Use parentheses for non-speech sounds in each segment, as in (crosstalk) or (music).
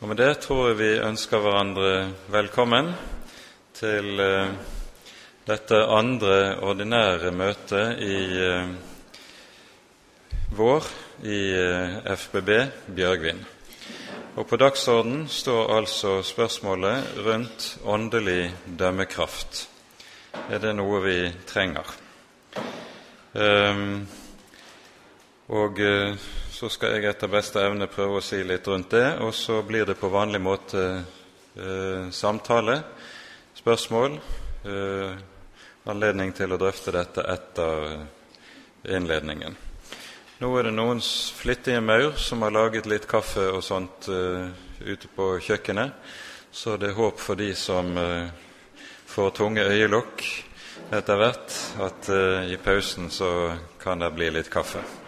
Og Med det tror jeg vi ønsker hverandre velkommen til eh, dette andre ordinære møtet i eh, vår i eh, FBB Bjørgvin. Og På dagsorden står altså spørsmålet rundt åndelig dømmekraft. Er det noe vi trenger? Um, og så skal jeg etter beste evne prøve å si litt rundt det, og så blir det på vanlig måte eh, samtale, spørsmål, eh, anledning til å drøfte dette etter innledningen. Nå er det noen flittige maur som har laget litt kaffe og sånt ute på kjøkkenet, så det er håp for de som får tunge øyelokk etter hvert at uh, i pausen så kan det bli litt kaffe.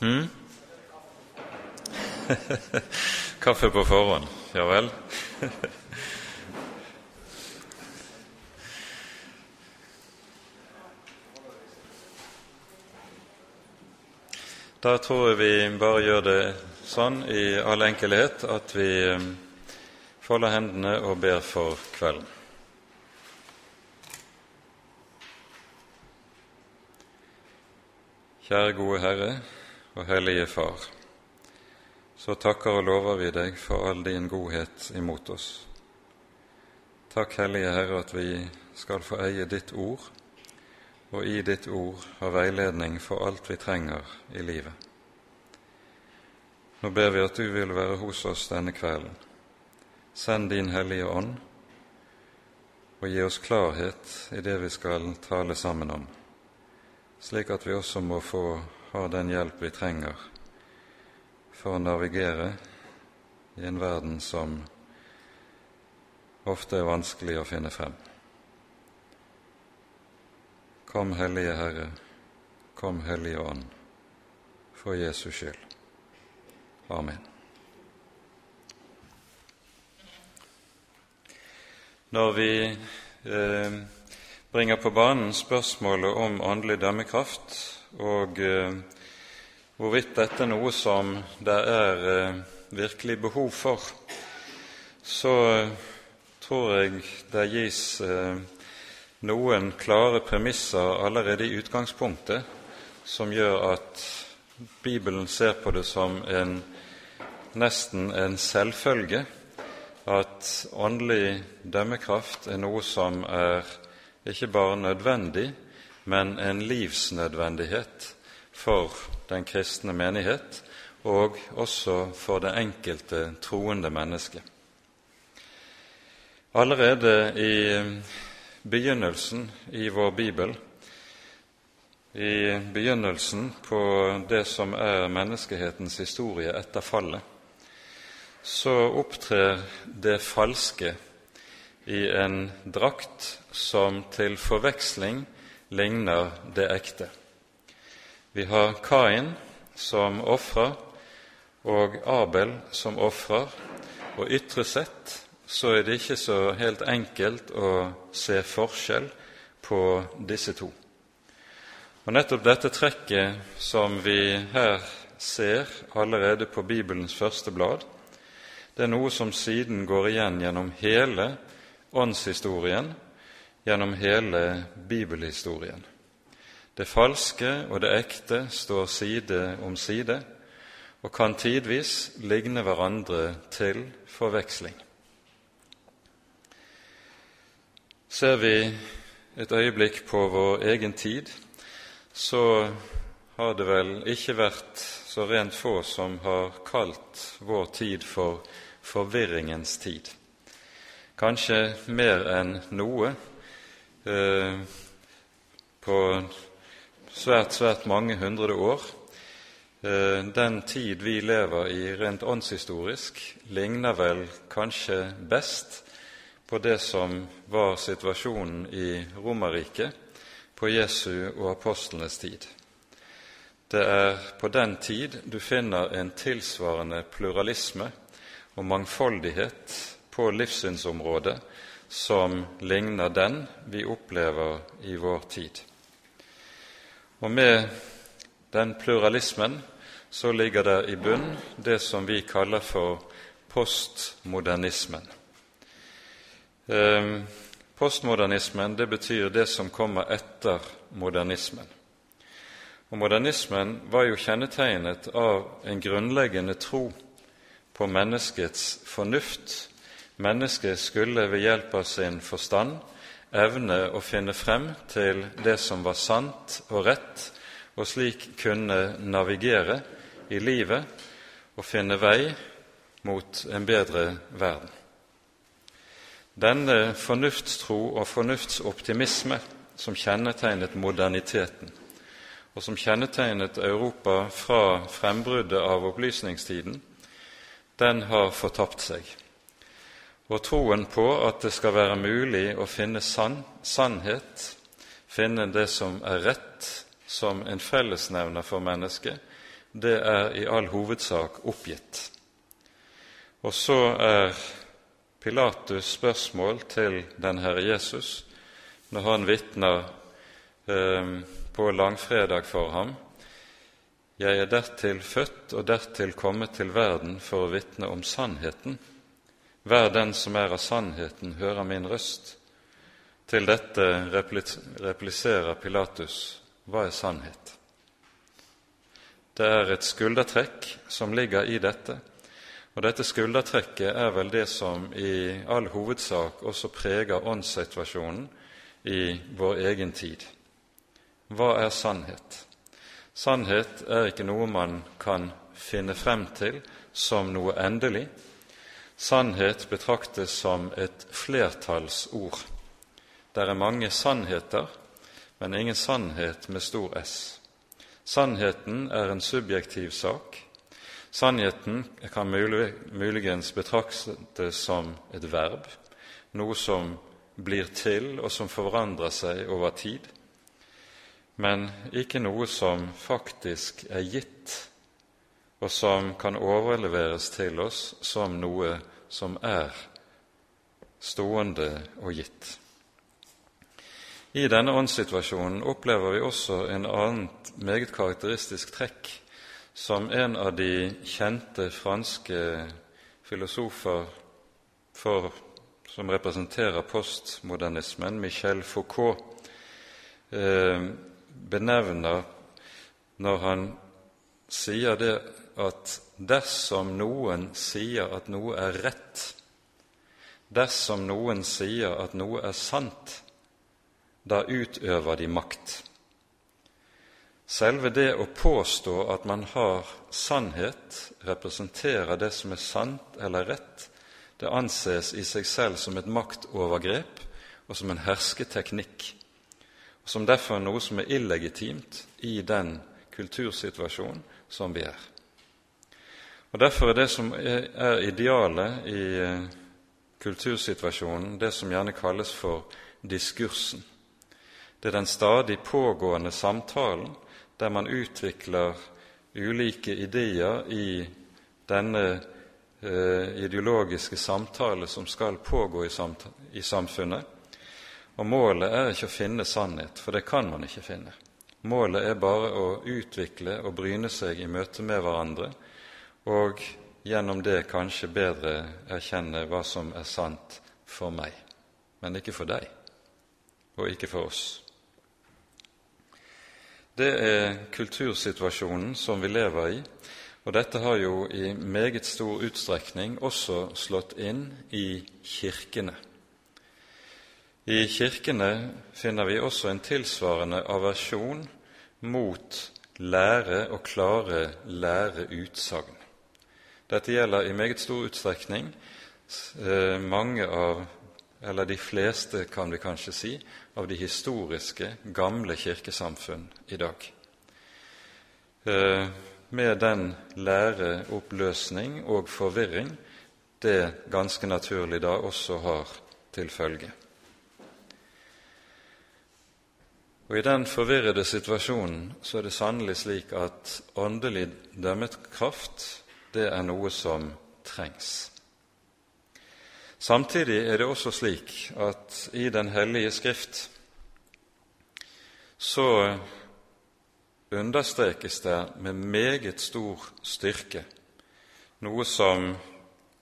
Hmm? (laughs) kaffe på forhånd. Ja vel? (laughs) Da tror jeg vi bare gjør det sånn i all enkelhet at vi eh, folder hendene og ber for kvelden. Kjære gode Herre og Hellige Far. Så takker og lover vi deg for all din godhet imot oss. Takk, Hellige Herre, at vi skal få eie ditt ord, og i ditt ord ha veiledning for alt vi trenger i livet. Nå ber vi at du vil være hos oss denne kvelden. Send din Hellige Ånd, og gi oss klarhet i det vi skal tale sammen om slik at vi også må få ha den hjelp vi trenger for å navigere i en verden som ofte er vanskelig å finne frem. Kom, Hellige Herre, kom, Hellige Ånd, for Jesus skyld. Amen. Når vi eh, bringer på banen spørsmålet om åndelig dømmekraft og eh, hvorvidt dette er noe som det er eh, virkelig behov for, så tror jeg det gis eh, noen klare premisser allerede i utgangspunktet som gjør at Bibelen ser på det som en, nesten en selvfølge at åndelig dømmekraft er noe som er ikke bare nødvendig, men en livsnødvendighet for den kristne menighet og også for det enkelte troende menneske. Allerede i begynnelsen i vår bibel, i begynnelsen på det som er menneskehetens historie etter fallet, så opptrer det falske i en drakt som til forveksling ligner det ekte. Vi har Kain som ofrer og Abel som ofrer, og ytre sett så er det ikke så helt enkelt å se forskjell på disse to. Og Nettopp dette trekket som vi her ser allerede på Bibelens første blad, det er noe som siden går igjen gjennom hele åndshistorien gjennom hele bibelhistorien. Det falske og det ekte står side om side og kan tidvis ligne hverandre til forveksling. Ser vi et øyeblikk på vår egen tid, så har det vel ikke vært så rent få som har kalt vår tid for forvirringens tid kanskje mer enn noe eh, på svært, svært mange hundre år. Eh, den tid vi lever i rent åndshistorisk, ligner vel kanskje best på det som var situasjonen i Romerriket på Jesu og apostlenes tid. Det er på den tid du finner en tilsvarende pluralisme og mangfoldighet på livssynsområdet som ligner den vi opplever i vår tid. Og med den pluralismen så ligger det i bunn det som vi kaller for postmodernismen. Eh, postmodernismen det betyr det som kommer etter modernismen. Og Modernismen var jo kjennetegnet av en grunnleggende tro på menneskets fornuft. Mennesket skulle ved hjelp av sin forstand evne å finne frem til det som var sant og rett, og slik kunne navigere i livet og finne vei mot en bedre verden. Denne fornuftstro og fornuftsoptimisme som kjennetegnet moderniteten, og som kjennetegnet Europa fra frembruddet av opplysningstiden, den har fortapt seg. Og troen på at det skal være mulig å finne sann, sannhet, finne det som er rett, som en fellesnevner for mennesket, det er i all hovedsak oppgitt. Og så er Pilatus' spørsmål til den Herre Jesus når han vitner eh, på langfredag for ham. Jeg er dertil født og dertil kommet til verden for å vitne om sannheten. Hver den som er av sannheten, hører min røst. Til dette repliserer Pilatus, hva er sannhet? Det er et skuldertrekk som ligger i dette, og dette skuldertrekket er vel det som i all hovedsak også preger åndssituasjonen i vår egen tid. Hva er sannhet? Sannhet er ikke noe man kan finne frem til som noe endelig. Sannhet betraktes som et flertallsord. Det er mange sannheter, men ingen sannhet med stor S. Sannheten er en subjektiv sak. Sannheten kan muligens betraktes som et verb, noe som blir til, og som forandrer seg over tid men ikke noe som faktisk er gitt, og som kan overleveres til oss som noe som er stående og gitt. I denne åndssituasjonen opplever vi også en annet meget karakteristisk trekk som en av de kjente franske filosofer for, som representerer postmodernismen, Michel Foucault, eh, benevner når han sier det at dersom noen sier at noe er rett, dersom noen sier at noe er sant, da utøver de makt. Selve det å påstå at man har sannhet, representerer det som er sant eller rett, det anses i seg selv som et maktovergrep og som en hersketeknikk som derfor er noe som er illegitimt i den kultursituasjonen som vi er. Og Derfor er det som er idealet i eh, kultursituasjonen, det som gjerne kalles for diskursen. Det er den stadig pågående samtalen der man utvikler ulike ideer i denne eh, ideologiske samtale som skal pågå i, i samfunnet, og målet er ikke å finne sannhet, for det kan man ikke finne. Målet er bare å utvikle og bryne seg i møte med hverandre, og gjennom det kanskje bedre erkjenne hva som er sant for meg, men ikke for deg, og ikke for oss. Det er kultursituasjonen som vi lever i, og dette har jo i meget stor utstrekning også slått inn i kirkene. I kirkene finner vi også en tilsvarende aversjon mot lære og klare læreutsagn. Dette gjelder i meget stor utstrekning eh, mange av, eller de fleste, kan vi kanskje si, av de historiske, gamle kirkesamfunn i dag. Eh, med den læreoppløsning og forvirring det ganske naturlig da også har til følge. Og I den forvirrede situasjonen så er det sannelig slik at åndelig dømmekraft det er noe som trengs. Samtidig er det også slik at i Den hellige Skrift så understrekes det med meget stor styrke, noe som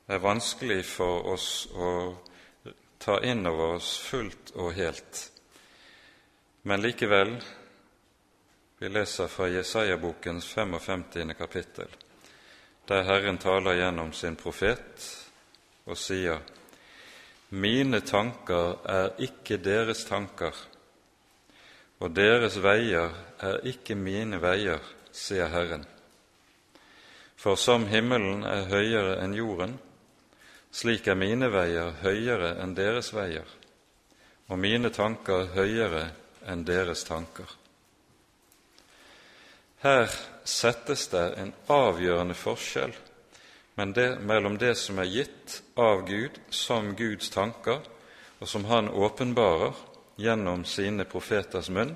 er vanskelig for oss å ta inn over oss fullt og helt. Men likevel, vi leser fra Jesaja-bokens 55. kapittel, der Herren taler gjennom sin profet og sier:" Mine tanker er ikke deres tanker, og deres veier er ikke mine veier, sier Herren. For som himmelen er høyere enn jorden, slik er mine veier høyere enn deres veier, og mine tanker høyere enn deres tanker. Her settes det en avgjørende forskjell det, mellom det som er gitt av Gud som Guds tanker, og som Han åpenbarer gjennom sine profeters munn,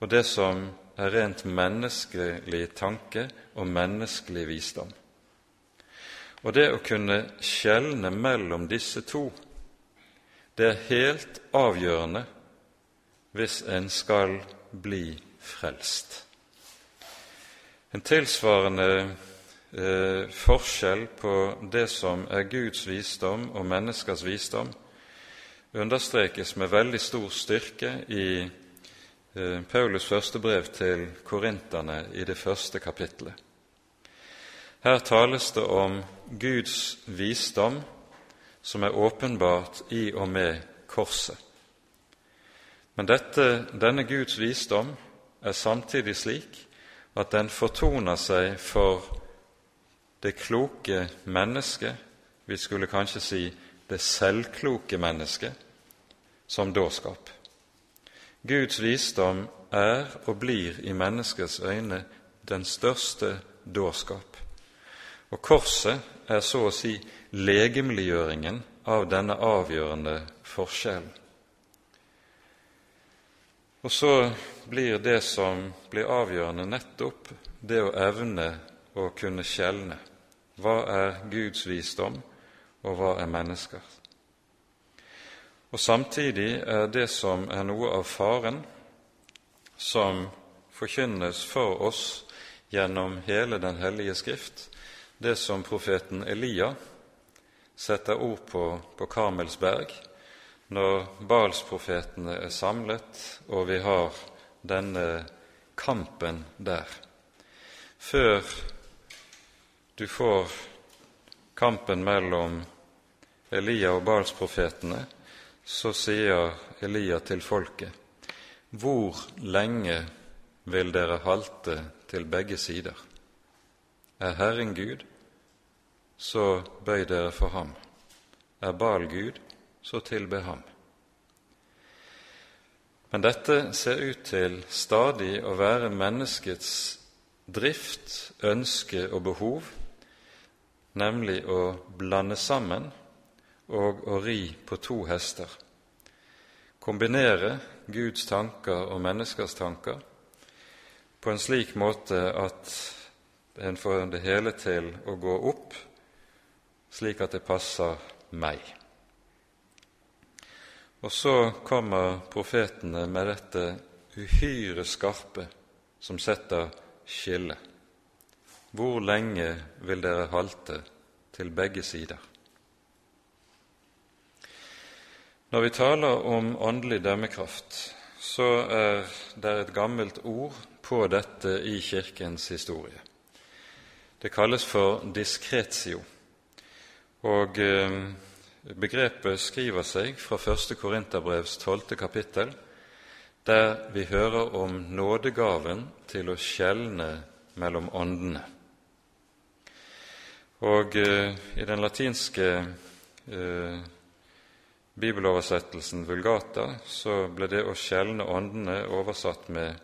og det som er rent menneskelig tanke og menneskelig visdom. Og det å kunne skjelne mellom disse to, det er helt avgjørende hvis en skal bli frelst. En tilsvarende eh, forskjell på det som er Guds visdom og menneskers visdom, understrekes med veldig stor styrke i eh, Paulus første brev til korinterne i det første kapittelet. Her tales det om Guds visdom som er åpenbart i og med korset. Men dette, denne Guds visdom er samtidig slik at den fortoner seg for det kloke mennesket, vi skulle kanskje si det selvkloke mennesket, som dårskap. Guds visdom er og blir i menneskets øyne den største dårskap. Og korset er så å si legemliggjøringen av denne avgjørende forskjellen. Og så blir det som blir avgjørende, nettopp det å evne å kunne skjelne. Hva er Guds visdom, og hva er mennesker? Og Samtidig er det som er noe av faren, som forkynnes for oss gjennom hele Den hellige Skrift, det som profeten Elia setter ord på på Karmelsberg når Balsprofetene er samlet og vi har denne kampen der. Før du får kampen mellom Elia og Balsprofetene, så sier Elia til folket:" Hvor lenge vil dere halte til begge sider? Er Herren Gud, så bøy dere for ham. Er Baal Gud, så tilbe ham. Men dette ser ut til stadig å være menneskets drift, ønske og behov, nemlig å blande sammen og å ri på to hester. Kombinere Guds tanker og menneskers tanker på en slik måte at en får det hele til å gå opp slik at det passer meg. Og så kommer profetene med dette uhyre skarpe som setter skille. Hvor lenge vil dere halte til begge sider? Når vi taler om åndelig dømmekraft, så er det et gammelt ord på dette i Kirkens historie. Det kalles for diskretio, og eh, begrepet skriver seg fra første Korinterbrevs tolvte kapittel, der vi hører om nådegaven til å skjelne mellom åndene. Og eh, i den latinske eh, bibeloversettelsen Vulgata så ble det å skjelne åndene oversatt med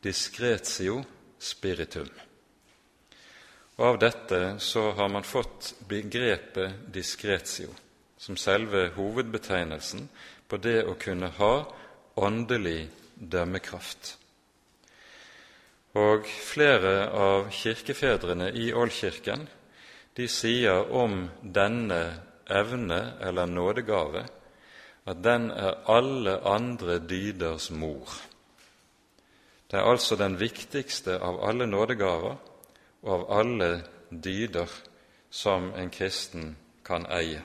discretio spiritum. Og Av dette så har man fått begrepet diskretio som selve hovedbetegnelsen på det å kunne ha åndelig dømmekraft. Og flere av kirkefedrene i Ålkirken de sier om denne evne eller nådegave at den er alle andre dyders mor. Det er altså den viktigste av alle nådegaver og av alle dyder som en kristen kan eie.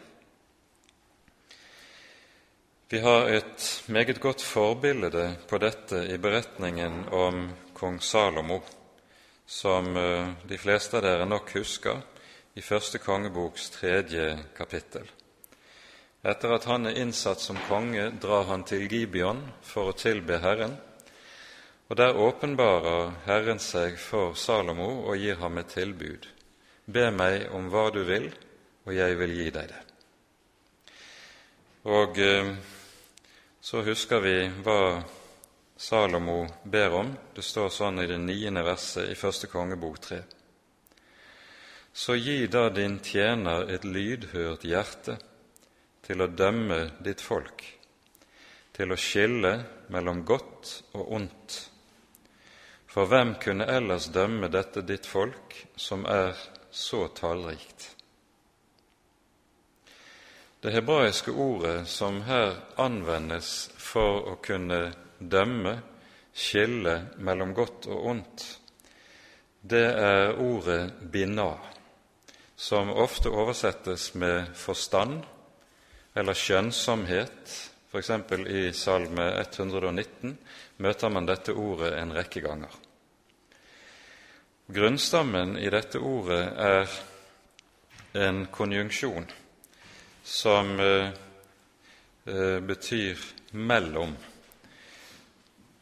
Vi har et meget godt forbilde på dette i beretningen om kong Salomo, som eh, de fleste av dere nok husker i første kongeboks tredje kapittel. Etter at han er innsatt som konge, drar han til Gibeon for å tilbe Herren, og der åpenbarer Herren seg for Salomo og gir ham et tilbud. Be meg om hva du vil, og jeg vil gi deg det. Og eh, så husker vi hva Salomo ber om. Det står sånn i det niende verset i første kongebok tre. Så gi da din tjener et lydhørt hjerte til å dømme ditt folk, til å skille mellom godt og ondt. For hvem kunne ellers dømme dette ditt folk, som er så tallrikt? Det hebraiske ordet som her anvendes for å kunne dømme, skille mellom godt og ondt, det er ordet bina, som ofte oversettes med forstand eller skjønnsomhet. F.eks. i Salme 119 møter man dette ordet en rekke ganger. Grunnstammen i dette ordet er en konjunksjon som eh, eh, betyr mellom.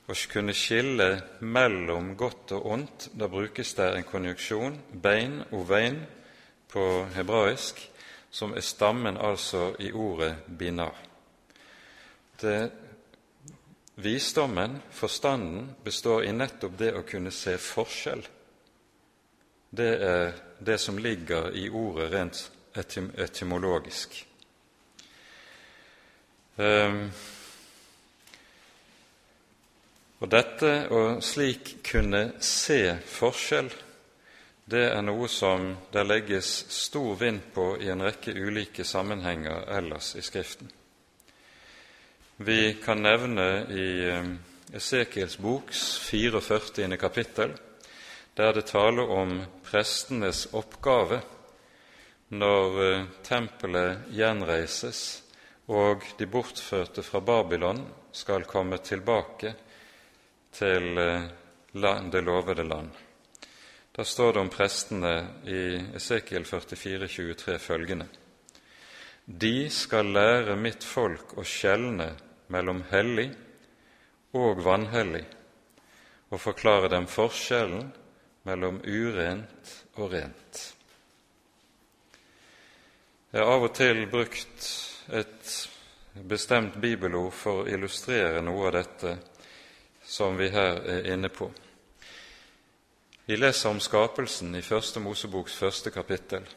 Å kunne skille mellom godt og ondt, da brukes det en konjunksjon, bein, og vein, på hebraisk, som er stammen altså i ordet binar. Det, visdommen, forstanden, består i nettopp det å kunne se forskjell. Det er det som ligger i ordet rent etym etymologisk. Um, og dette å slik kunne se forskjell det er noe som det legges stor vind på i en rekke ulike sammenhenger ellers i Skriften. Vi kan nevne i eh, Esekiels boks 44. kapittel, der det taler om prestenes oppgave når eh, tempelet gjenreises og de bortførte fra Babylon skal komme tilbake til eh, det lovede land. Da står det om prestene i Esekiel 44, 23 følgende.: De skal lære mitt folk å skjelne mellom hellig og vanhellig, og forklare dem forskjellen mellom urent og rent. Jeg har av og til brukt et bestemt bibelord for å illustrere noe av dette som vi her er inne på. Vi leser om skapelsen i Første Moseboks første kapittel,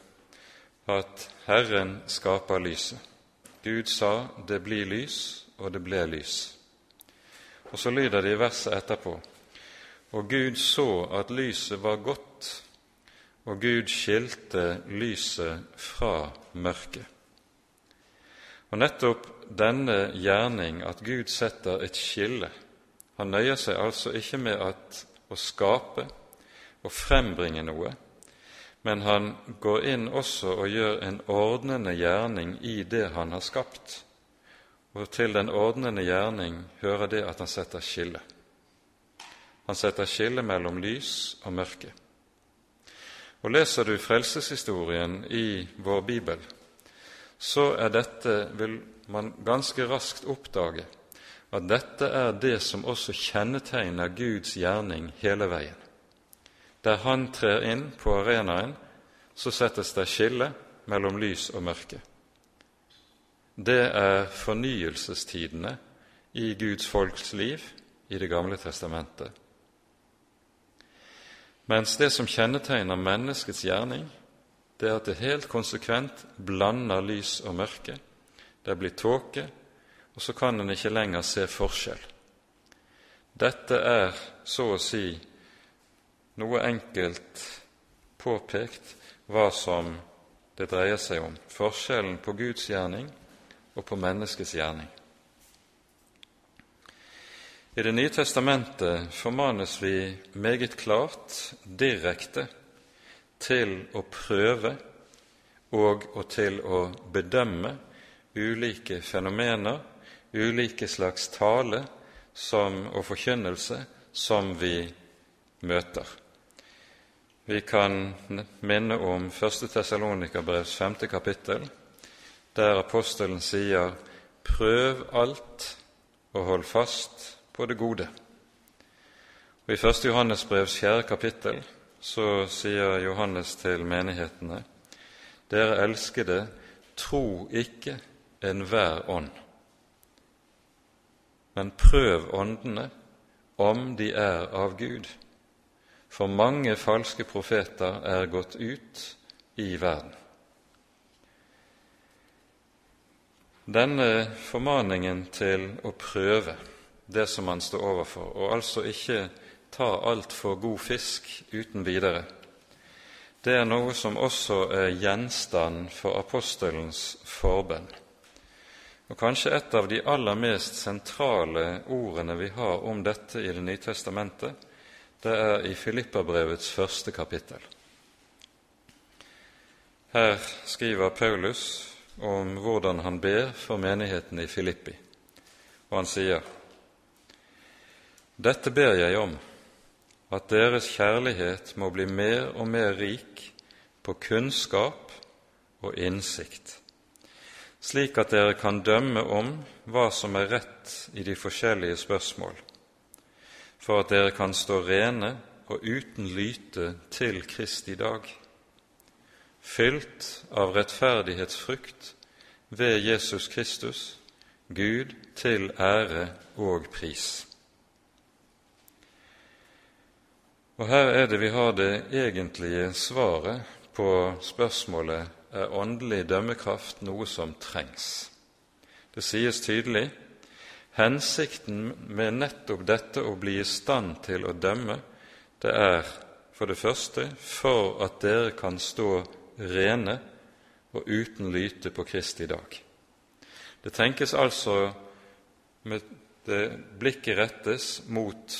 at Herren skaper lyset. Gud sa 'det blir lys', og det ble lys. Og så lyder det i verset etterpå Og Gud så at lyset var godt, og Gud skilte lyset fra mørket. Og nettopp denne gjerning, at Gud setter et skille Han nøyer seg altså ikke med at, å skape, og frembringe noe, men han går inn også og gjør en ordnende gjerning i det han har skapt. Og til den ordnende gjerning hører det at han setter skille. Han setter skille mellom lys og mørke. Og Leser du frelseshistorien i vår bibel, så er dette, vil man ganske raskt oppdage, at dette er det som også kjennetegner Guds gjerning hele veien. Der han trer inn på arenaen, så settes det skille mellom lys og mørke. Det er fornyelsestidene i Guds folks liv i Det gamle testamentet. Mens det som kjennetegner menneskets gjerning, det er at det helt konsekvent blander lys og mørke. Det blir tåke, og så kan en ikke lenger se forskjell. Dette er så å si noe enkelt påpekt hva som det dreier seg om, forskjellen på Guds gjerning og på menneskets gjerning. I Det nye testamentet formanes vi meget klart, direkte, til å prøve og, og til å bedømme ulike fenomener, ulike slags tale som, og forkynnelse som vi møter. Vi kan minne om 1. Tessalonikerbrevs 5. kapittel, der apostelen sier:" Prøv alt og hold fast på det gode. Og I 1. Johannes brevs 4. kapittel så sier Johannes til menighetene:" Dere elskede, tro ikke enhver ånd, men prøv åndene om de er av Gud, for mange falske profeter er gått ut i verden. Denne formaningen til å prøve det som man står overfor, og altså ikke ta altfor god fisk uten videre, det er noe som også er gjenstand for apostelens forbønn. Og Kanskje et av de aller mest sentrale ordene vi har om dette i Det nye testamentet, det er i Filippabrevets første kapittel. Her skriver Paulus om hvordan han ber for menigheten i Filippi, og han sier:" Dette ber jeg om, at deres kjærlighet må bli mer og mer rik på kunnskap og innsikt, slik at dere kan dømme om hva som er rett i de forskjellige spørsmål, for at dere kan stå rene og uten lyte til Kristi dag, fylt av rettferdighetsfrukt ved Jesus Kristus, Gud til ære og pris. Og her er det vi har det egentlige svaret på spørsmålet er åndelig dømmekraft noe som trengs. Det sies tydelig hensikten med nettopp dette å bli i stand til å dømme, det er for det første for at dere kan stå rene og uten lyte på Kristi dag. Det tenkes altså med det blikket rettes mot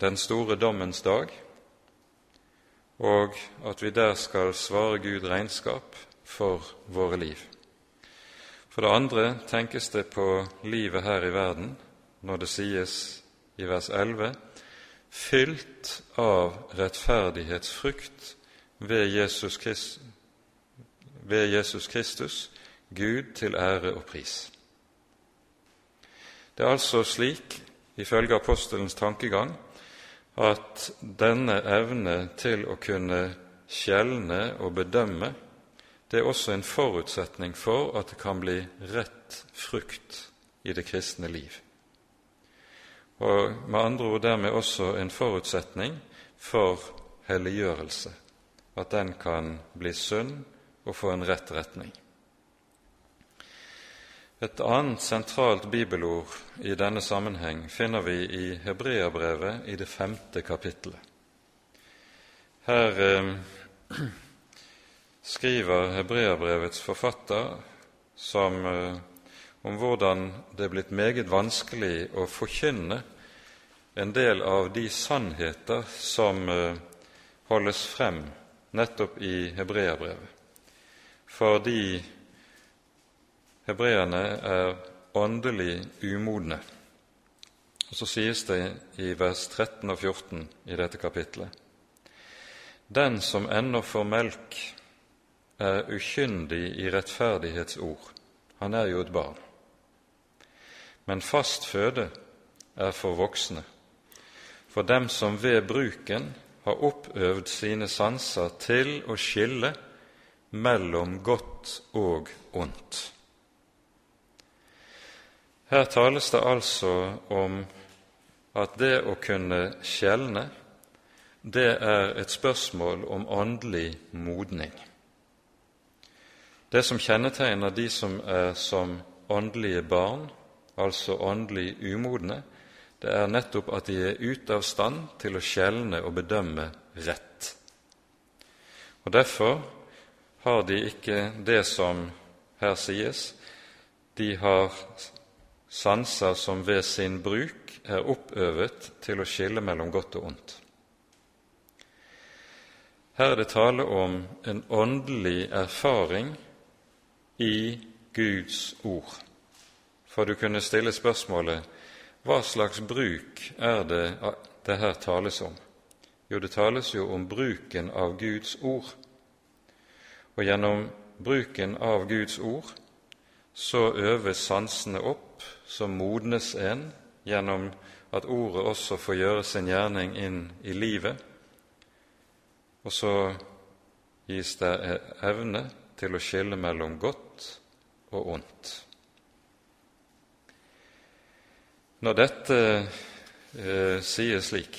den store dommens dag, og at vi der skal svare Gud regnskap for våre liv. For det andre tenkes det på livet her i verden når det sies i vers 11 fylt av rettferdighetsfrukt ved Jesus, Christ, ved Jesus Kristus, Gud til ære og pris. Det er altså slik ifølge apostelens tankegang, at denne evne til å kunne skjelne og bedømme, det er også en forutsetning for at det kan bli rett frukt i det kristne liv. Og med andre ord dermed også en forutsetning for helliggjørelse, at den kan bli sunn og få en rett retning. Et annet sentralt bibelord i denne sammenheng finner vi i Hebreabrevet i det femte kapittelet. Her eh, skriver Hebreabrevets forfatter som, eh, om hvordan det er blitt meget vanskelig å forkynne en del av de sannheter som eh, holdes frem nettopp i Hebreabrevet. Fordi Hebreerne er åndelig umodne. Og Så sies det i vers 13 og 14 i dette kapitlet Den som ennå får melk, er ukyndig i rettferdighetsord. Han er jo et barn. Men fast føde er for voksne, for dem som ved bruken har oppøvd sine sanser til å skille mellom godt og ondt. Her tales det altså om at det å kunne skjelne, det er et spørsmål om åndelig modning. Det som kjennetegner de som er som åndelige barn, altså åndelig umodne, det er nettopp at de er ute av stand til å skjelne og bedømme rett. Og Derfor har de ikke det som her sies. De har sanser som ved sin bruk er oppøvet til å skille mellom godt og ondt. Her er det tale om en åndelig erfaring i Guds ord. For du kunne stille spørsmålet hva slags bruk er det det her tales om? Jo, det tales jo om bruken av Guds ord. Og gjennom bruken av Guds ord så øves sansene opp, så modnes en gjennom at ordet også får gjøre sin gjerning inn i livet, og så gis det evne til å skille mellom godt og ondt. Når dette eh, sies slik,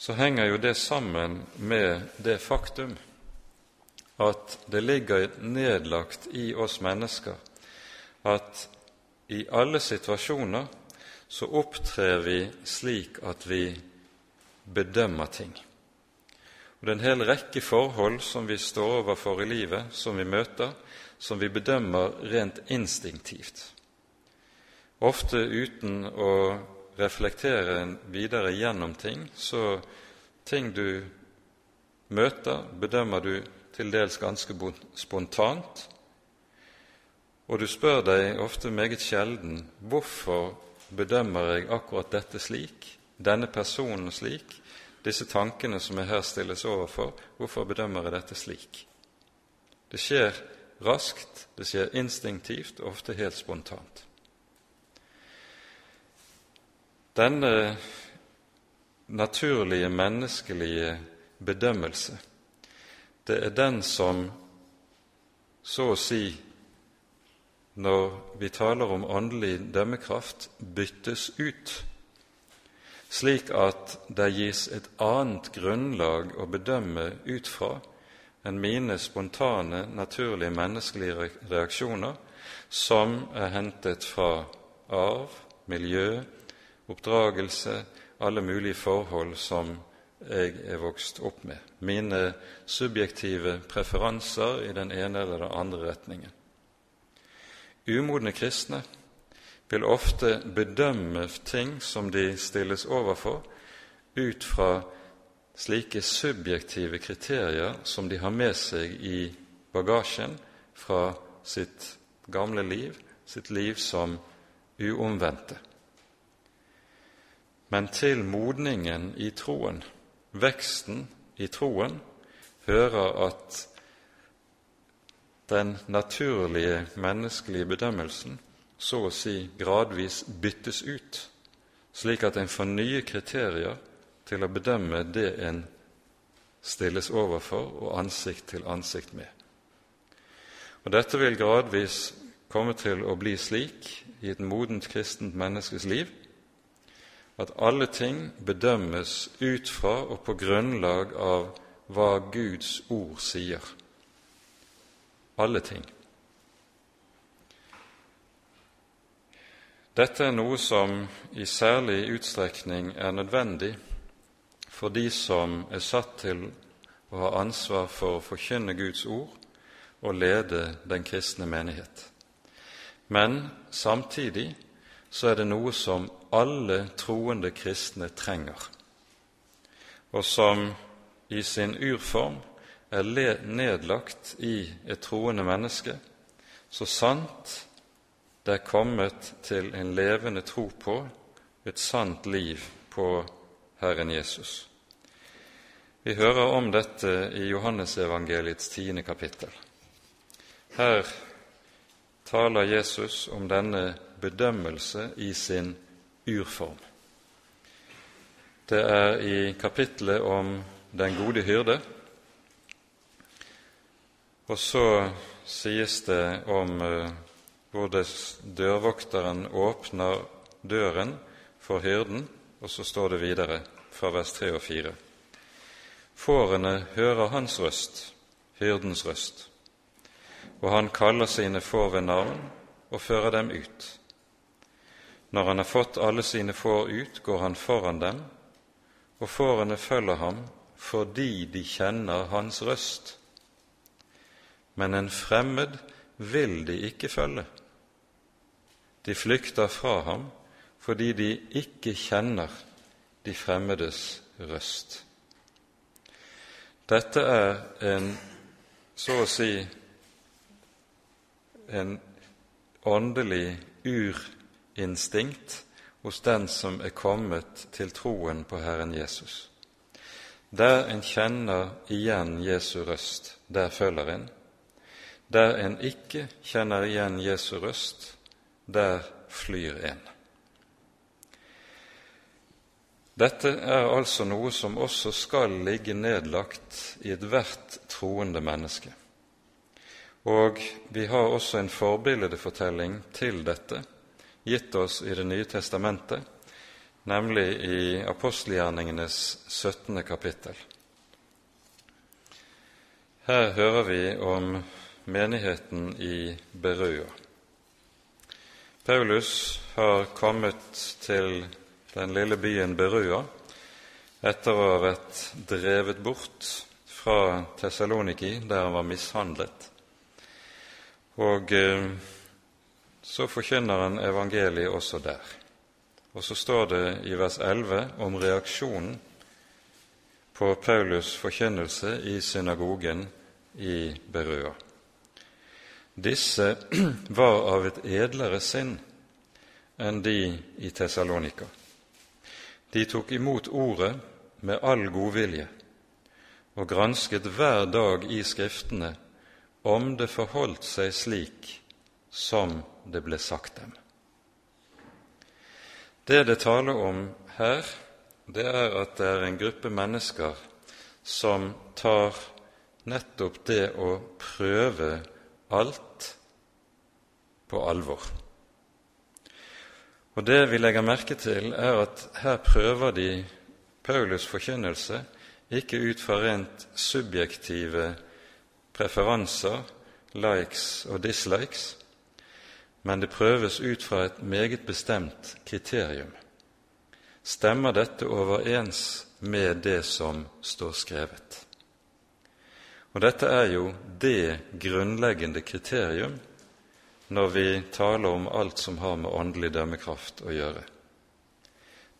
så henger jo det sammen med det faktum at det ligger nedlagt i oss mennesker at i alle situasjoner så opptrer vi slik at vi bedømmer ting. Og Det er en hel rekke forhold som vi står overfor i livet, som vi møter, som vi bedømmer rent instinktivt, ofte uten å reflektere videre gjennom ting. Så ting du møter, bedømmer du til dels ganske spontant, og du spør deg ofte meget sjelden hvorfor bedømmer jeg akkurat dette slik, denne personen slik, disse tankene som jeg her stilles overfor, hvorfor bedømmer jeg dette slik? Det skjer raskt, det skjer instinktivt, ofte helt spontant. Denne naturlige menneskelige bedømmelse, det er den som så å si når vi taler om åndelig dømmekraft, byttes ut, slik at det gis et annet grunnlag å bedømme ut fra enn mine spontane, naturlige menneskelige reaksjoner, som er hentet fra arv, miljø, oppdragelse, alle mulige forhold som jeg er vokst opp med, mine subjektive preferanser i den ene eller den andre retningen. Umodne kristne vil ofte bedømme ting som de stilles overfor, ut fra slike subjektive kriterier som de har med seg i bagasjen fra sitt gamle liv, sitt liv som uomvendte. Men til modningen i troen, veksten i troen, hører at den naturlige menneskelige bedømmelsen så å si gradvis byttes ut, slik at en får nye kriterier til å bedømme det en stilles overfor og ansikt til ansikt med. Og Dette vil gradvis komme til å bli slik i et modent kristent menneskes liv at alle ting bedømmes ut fra og på grunnlag av hva Guds ord sier alle ting. Dette er noe som i særlig utstrekning er nødvendig for de som er satt til å ha ansvar for å forkynne Guds ord og lede den kristne menighet. Men samtidig så er det noe som alle troende kristne trenger, og som i sin urform er nedlagt i et troende menneske, så sant det er kommet til en levende tro på et sant liv på Herren Jesus. Vi hører om dette i Johannesevangeliets tiende kapittel. Her taler Jesus om denne bedømmelse i sin urform. Det er i kapittelet om den gode hyrde, og så sies det om uh, hvor dørvokteren åpner døren for hyrden, og så står det videre fra vers 3 og 4. Fårene hører hans røst, hyrdens røst, og han kaller sine får ved navn og fører dem ut. Når han har fått alle sine får ut, går han foran dem, og fårene følger ham fordi de kjenner hans røst men en fremmed vil de ikke følge. De flykter fra ham fordi de ikke kjenner de fremmedes røst. Dette er en, så å si, en åndelig urinstinkt hos den som er kommet til troen på Herren Jesus. Der en kjenner igjen Jesu røst, der følger en. Der en ikke kjenner igjen Jesu røst, der flyr en. Dette er altså noe som også skal ligge nedlagt i ethvert troende menneske. Og vi har også en forbildefortelling til dette, gitt oss i Det nye testamentet, nemlig i apostelgjerningenes 17. kapittel. Her hører vi om menigheten i Berøa. Paulus har kommet til den lille byen Berøa etter å ha vært drevet bort fra Tessaloniki, der han var mishandlet. Og eh, så forkynner han evangeliet også der. Og så står det i vers 11 om reaksjonen på Paulus' forkynnelse i synagogen i Berøa. Disse (clears throat) var av et edlere sinn enn de i Tessalonika. De tok imot ordet med all godvilje og gransket hver dag i Skriftene om det forholdt seg slik som det ble sagt dem. Det det taler om her, det er at det er en gruppe mennesker som tar nettopp det å prøve alt på alvor. Og Det vi legger merke til, er at her prøver de Paulus' forkynnelse ikke ut fra rent subjektive preferanser, likes og dislikes, men det prøves ut fra et meget bestemt kriterium. Stemmer dette overens med det som står skrevet? Og Dette er jo det grunnleggende kriterium når vi taler om alt som har med åndelig dømmekraft å gjøre.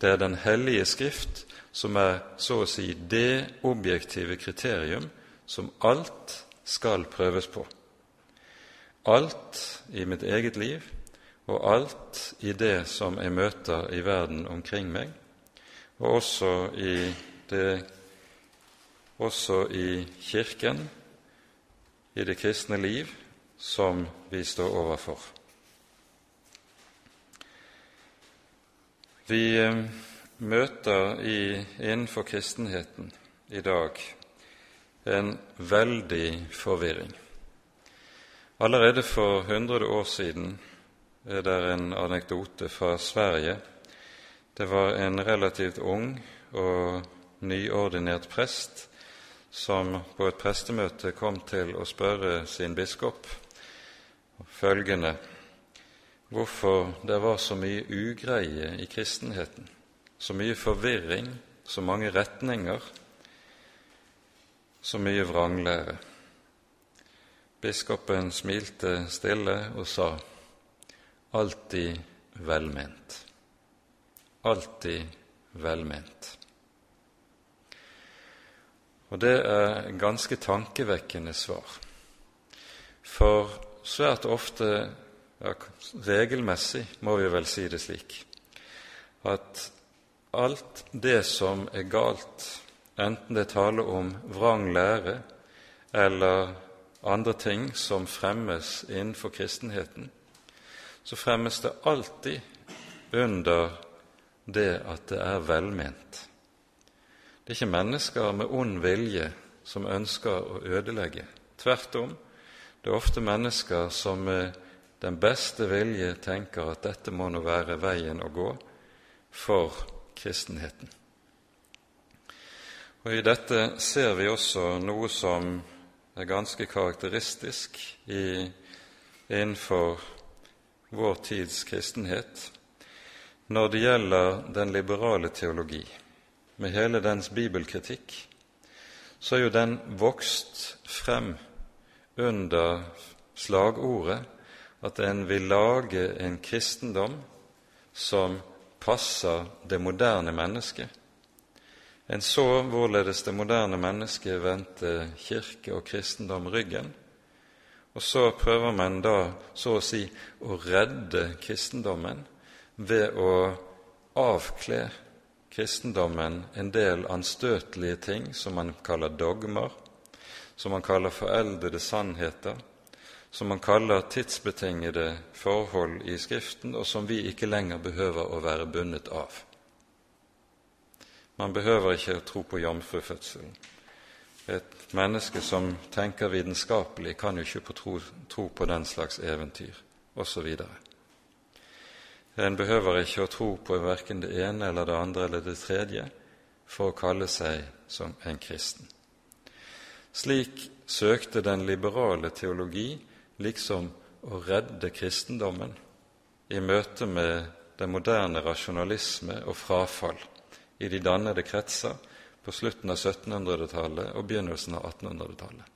Det er Den hellige Skrift som er så å si det objektive kriterium som alt skal prøves på. Alt i mitt eget liv og alt i det som jeg møter i verden omkring meg, og også i, det, også i Kirken, i det kristne liv, som vi står overfor. Vi eh, møter i, innenfor kristenheten i dag en veldig forvirring. Allerede for hundre år siden er det en anekdote fra Sverige. Det var en relativt ung og nyordinert prest som på et prestemøte kom til å spørre sin biskop følgende hvorfor det var så mye ugreie i kristenheten, så mye forvirring, så mange retninger, så mye vranglære. Biskopen smilte stille og sa alltid velment. Alltid velment. Og det er ganske tankevekkende svar. For svært ofte, ja, regelmessig må vi vel si det slik, at alt det som er galt, enten det taler om vrang lære eller andre ting som fremmes innenfor kristenheten, så fremmes det alltid under det at det er velment. Det er ikke mennesker med ond vilje som ønsker å ødelegge. Tvert om, det er ofte mennesker som med den beste vilje tenker at dette må nå være veien å gå for kristenheten. Og I dette ser vi også noe som er ganske karakteristisk i, innenfor vår tids kristenhet når det gjelder den liberale teologi, med hele dens bibelkritikk, så er jo den vokst frem under slagordet at en vil lage en kristendom som passer det moderne mennesket. En så hvorledes det moderne mennesket vendte kirke og kristendom ryggen, og så prøver man da så å si å redde kristendommen ved å avkle kristendommen en del anstøtelige ting som man kaller dogmer, som man kaller foreldede sannheter, som man kaller tidsbetingede forhold i Skriften, og som vi ikke lenger behøver å være bundet av. Man behøver ikke å tro på jomfrufødselen. Et menneske som tenker vitenskapelig, kan jo ikke tro, tro på den slags eventyr, osv. En behøver ikke å tro på verken det ene eller det andre eller det tredje for å kalle seg som en kristen. Slik søkte den liberale teologi liksom å redde kristendommen i møte med den moderne rasjonalisme og frafall i de dannede kretser på slutten av 1700-tallet og begynnelsen av 1800-tallet.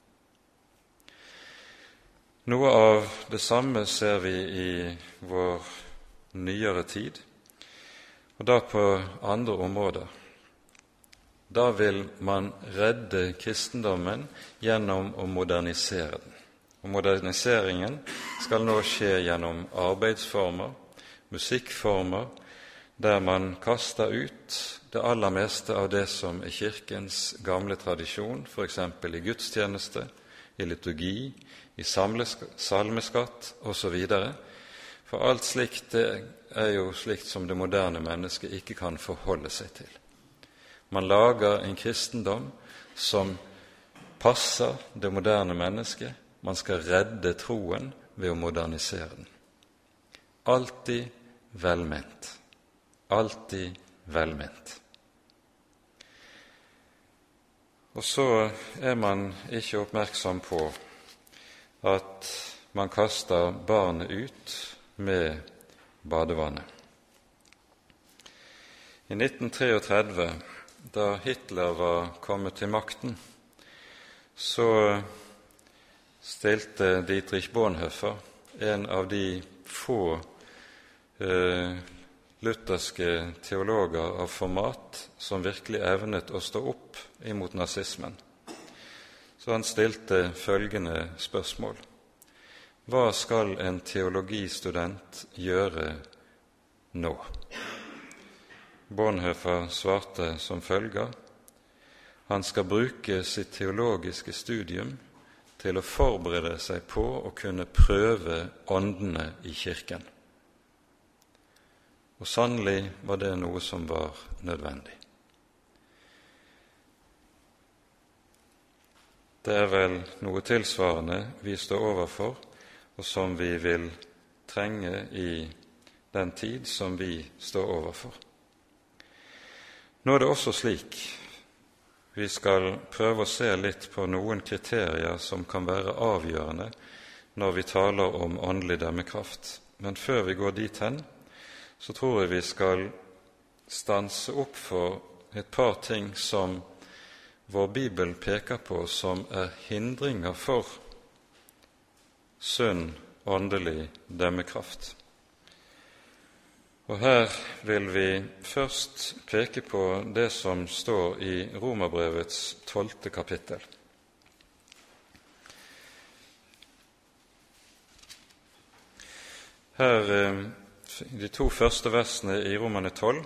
Noe av det samme ser vi i vår nyere tid, og da på andre områder. Da vil man redde kristendommen gjennom å modernisere den. Og Moderniseringen skal nå skje gjennom arbeidsformer, musikkformer, der man kaster ut det aller meste av det som er Kirkens gamle tradisjon, f.eks. i gudstjeneste, i liturgi, i salmeskatt osv., for alt slikt det er jo slikt som det moderne mennesket ikke kan forholde seg til. Man lager en kristendom som passer det moderne mennesket. Man skal redde troen ved å modernisere den. Alltid velment. Alltid velment. Og så er man ikke oppmerksom på at man kaster barnet ut med badevannet. I 1933, da Hitler var kommet til makten, så stilte Dietrich Bonhoeffer, en av de få eh, lutherske teologer av format som virkelig evnet å stå opp imot nazismen. Så han stilte følgende spørsmål. Hva skal en teologistudent gjøre nå? Bonhoeffer svarte som følger han skal bruke sitt teologiske studium til å forberede seg på å kunne prøve åndene i Kirken. Og sannelig var det noe som var nødvendig. Det er vel noe tilsvarende vi står overfor og som vi vil trenge i den tid som vi står overfor. Nå er det også slik vi skal prøve å se litt på noen kriterier som kan være avgjørende når vi taler om åndelig dømmekraft. Men før vi går dit hen, så tror jeg vi skal stanse opp for et par ting som vår bibel peker på som er hindringer for sunn åndelig dømmekraft. Og Her vil vi først peke på det som står i Romerbrevets tolvte kapittel. Her, eh, I de to første versene i Romerne 12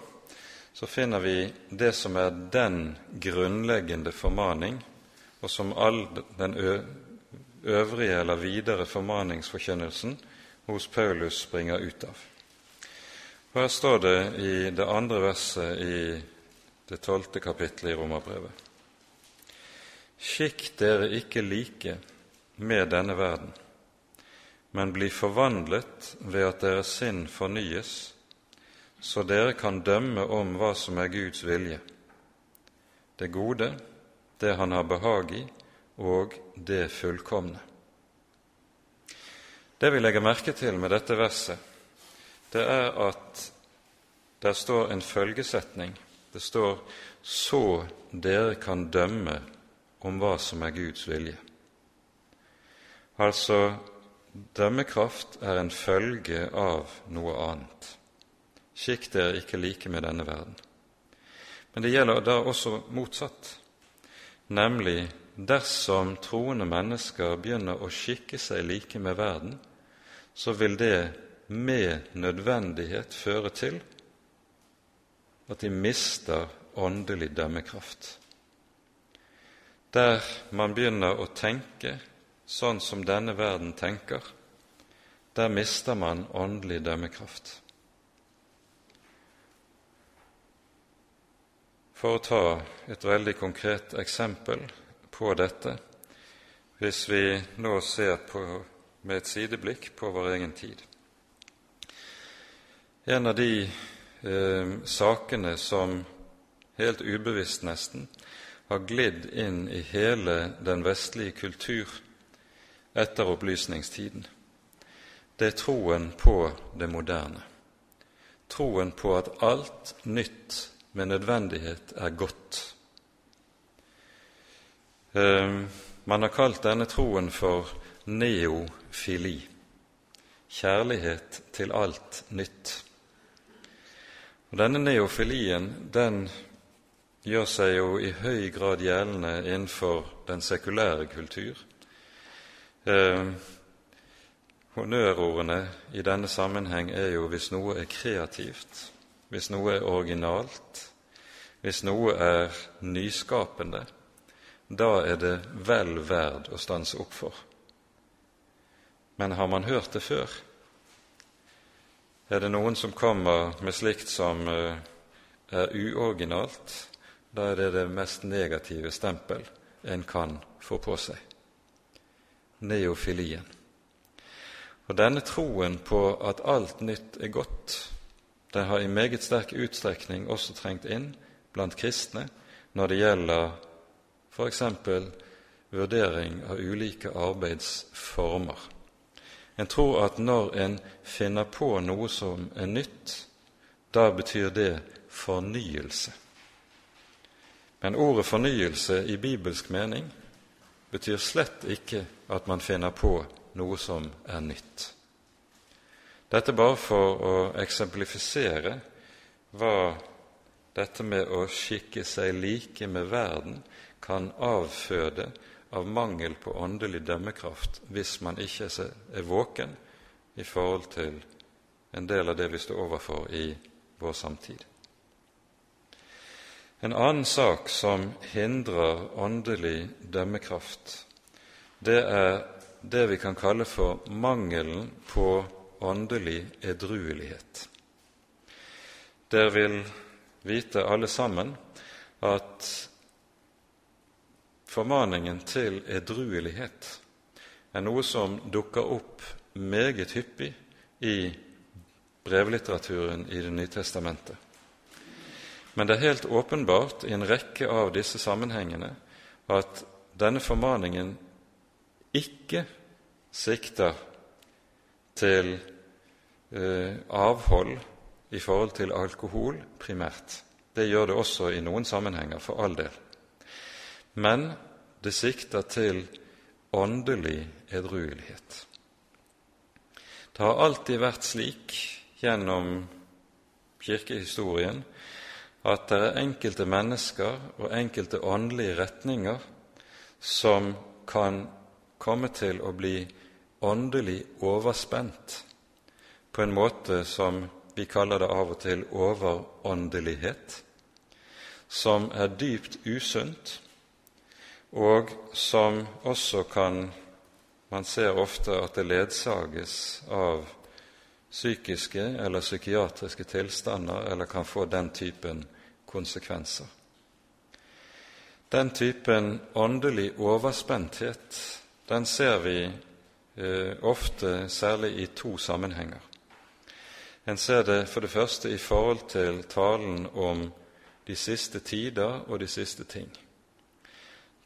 så finner vi det som er den grunnleggende formaning, og som all den øvrige eller videre formaningsforkynnelsen hos Paulus springer ut av. Og Her står det i det andre verset i det tolvte kapittelet i Romerbrevet. Skikk dere ikke like med denne verden, men bli forvandlet ved at deres sinn fornyes, så dere kan dømme om hva som er Guds vilje, det gode, det Han har behag i, og det fullkomne. Det vi legger merke til med dette verset, det er at der står en følgesetning. Det står 'så dere kan dømme om hva som er Guds vilje'. Altså, dømmekraft er en følge av noe annet. Skikk dere ikke like med denne verden. Men det gjelder da også motsatt, nemlig dersom troende mennesker begynner å skikke seg like med verden, så vil det med nødvendighet føre til at de mister åndelig dømmekraft. Der man begynner å tenke sånn som denne verden tenker, der mister man åndelig dømmekraft. For å ta et veldig konkret eksempel på dette, hvis vi nå ser på, med et sideblikk på vår egen tid. En av de eh, sakene som helt ubevisst nesten har glidd inn i hele den vestlige kultur etter opplysningstiden, det er troen på det moderne. Troen på at alt nytt med nødvendighet er godt. Ehm, man har kalt denne troen for neofili, kjærlighet til alt nytt. Og Denne neofilien den gjør seg jo i høy grad gjeldende innenfor den sekulære kultur. Eh, honnørordene i denne sammenheng er jo hvis noe er kreativt, hvis noe er originalt, hvis noe er nyskapende, da er det vel verd å stanse opp for. Men har man hørt det før? Er det noen som kommer med slikt som eh, er uoriginalt, da er det det mest negative stempel en kan få på seg neofilien. Og denne troen på at alt nytt er godt, den har i meget sterk utstrekning også trengt inn blant kristne når det gjelder f.eks. vurdering av ulike arbeidsformer. En tror at når en finner på noe som er nytt, da betyr det fornyelse. Men ordet fornyelse i bibelsk mening betyr slett ikke at man finner på noe som er nytt. Dette bare for å eksemplifisere hva dette med å skikke seg like med verden kan avføde av mangel på åndelig dømmekraft hvis man ikke er våken i forhold til en del av det vi står overfor i vår samtid. En annen sak som hindrer åndelig dømmekraft, det er det vi kan kalle for mangelen på åndelig edruelighet. Der vil vite alle sammen at formaningen til edruelighet er noe som dukker opp meget hyppig i brevlitteraturen i Det nye testamentet. Men det er helt åpenbart i en rekke av disse sammenhengene at denne formaningen ikke sikter til eh, avhold i forhold til alkohol primært. Det gjør det også i noen sammenhenger, for all del. Men det sikter til åndelig edruelighet. Det har alltid vært slik gjennom kirkehistorien at det er enkelte mennesker og enkelte åndelige retninger som kan komme til å bli åndelig overspent på en måte som vi kaller det av og til overåndelighet, som er dypt usunt, og som også kan Man ser ofte at det ledsages av psykiske eller psykiatriske tilstander, eller kan få den typen konsekvenser. Den typen åndelig overspenthet den ser vi eh, ofte særlig i to sammenhenger. En ser det for det første i forhold til talen om de siste tider og de siste ting.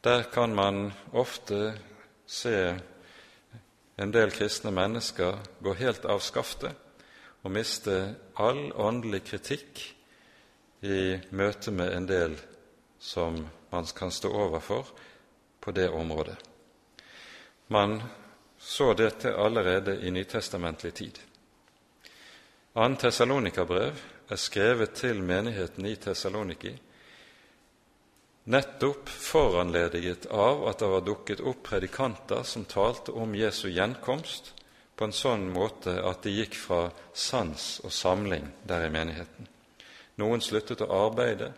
Der kan man ofte se en del kristne mennesker gå helt av skaftet og miste all åndelig kritikk i møte med en del som man kan stå overfor på det området. Man så dette allerede i nytestamentlig tid. Ann Tessalonika-brev er skrevet til menigheten i Tessaloniki nettopp foranlediget av at det var dukket opp predikanter som talte om Jesu gjenkomst på en sånn måte at de gikk fra sans og samling der i menigheten. Noen sluttet å arbeide,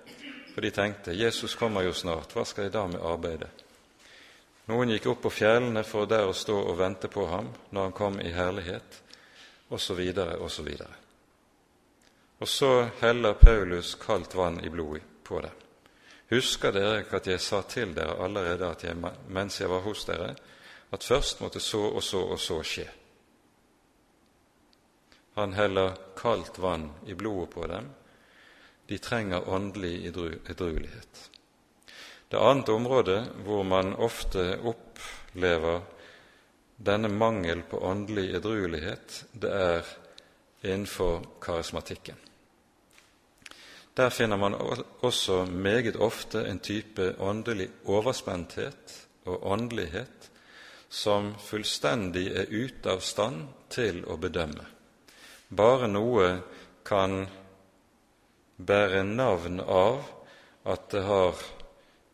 for de tenkte Jesus kommer jo snart, hva skal jeg da med arbeidet? Noen gikk opp på fjellene for der å stå og vente på ham når han kom i herlighet, osv., osv. Og så heller Paulus kaldt vann i blodet på dem. Husker dere ikke at jeg sa til dere allerede jeg, mens jeg var hos dere, at først måtte så og så og så skje? Han heller kaldt vann i blodet på dem. De trenger åndelig edruelighet. Det annet området hvor man ofte opplever denne mangel på åndelig edruelighet, det er innenfor karismatikken. Der finner man også meget ofte en type åndelig overspenthet og åndelighet som fullstendig er ute av stand til å bedømme. Bare noe kan bære navn av at det har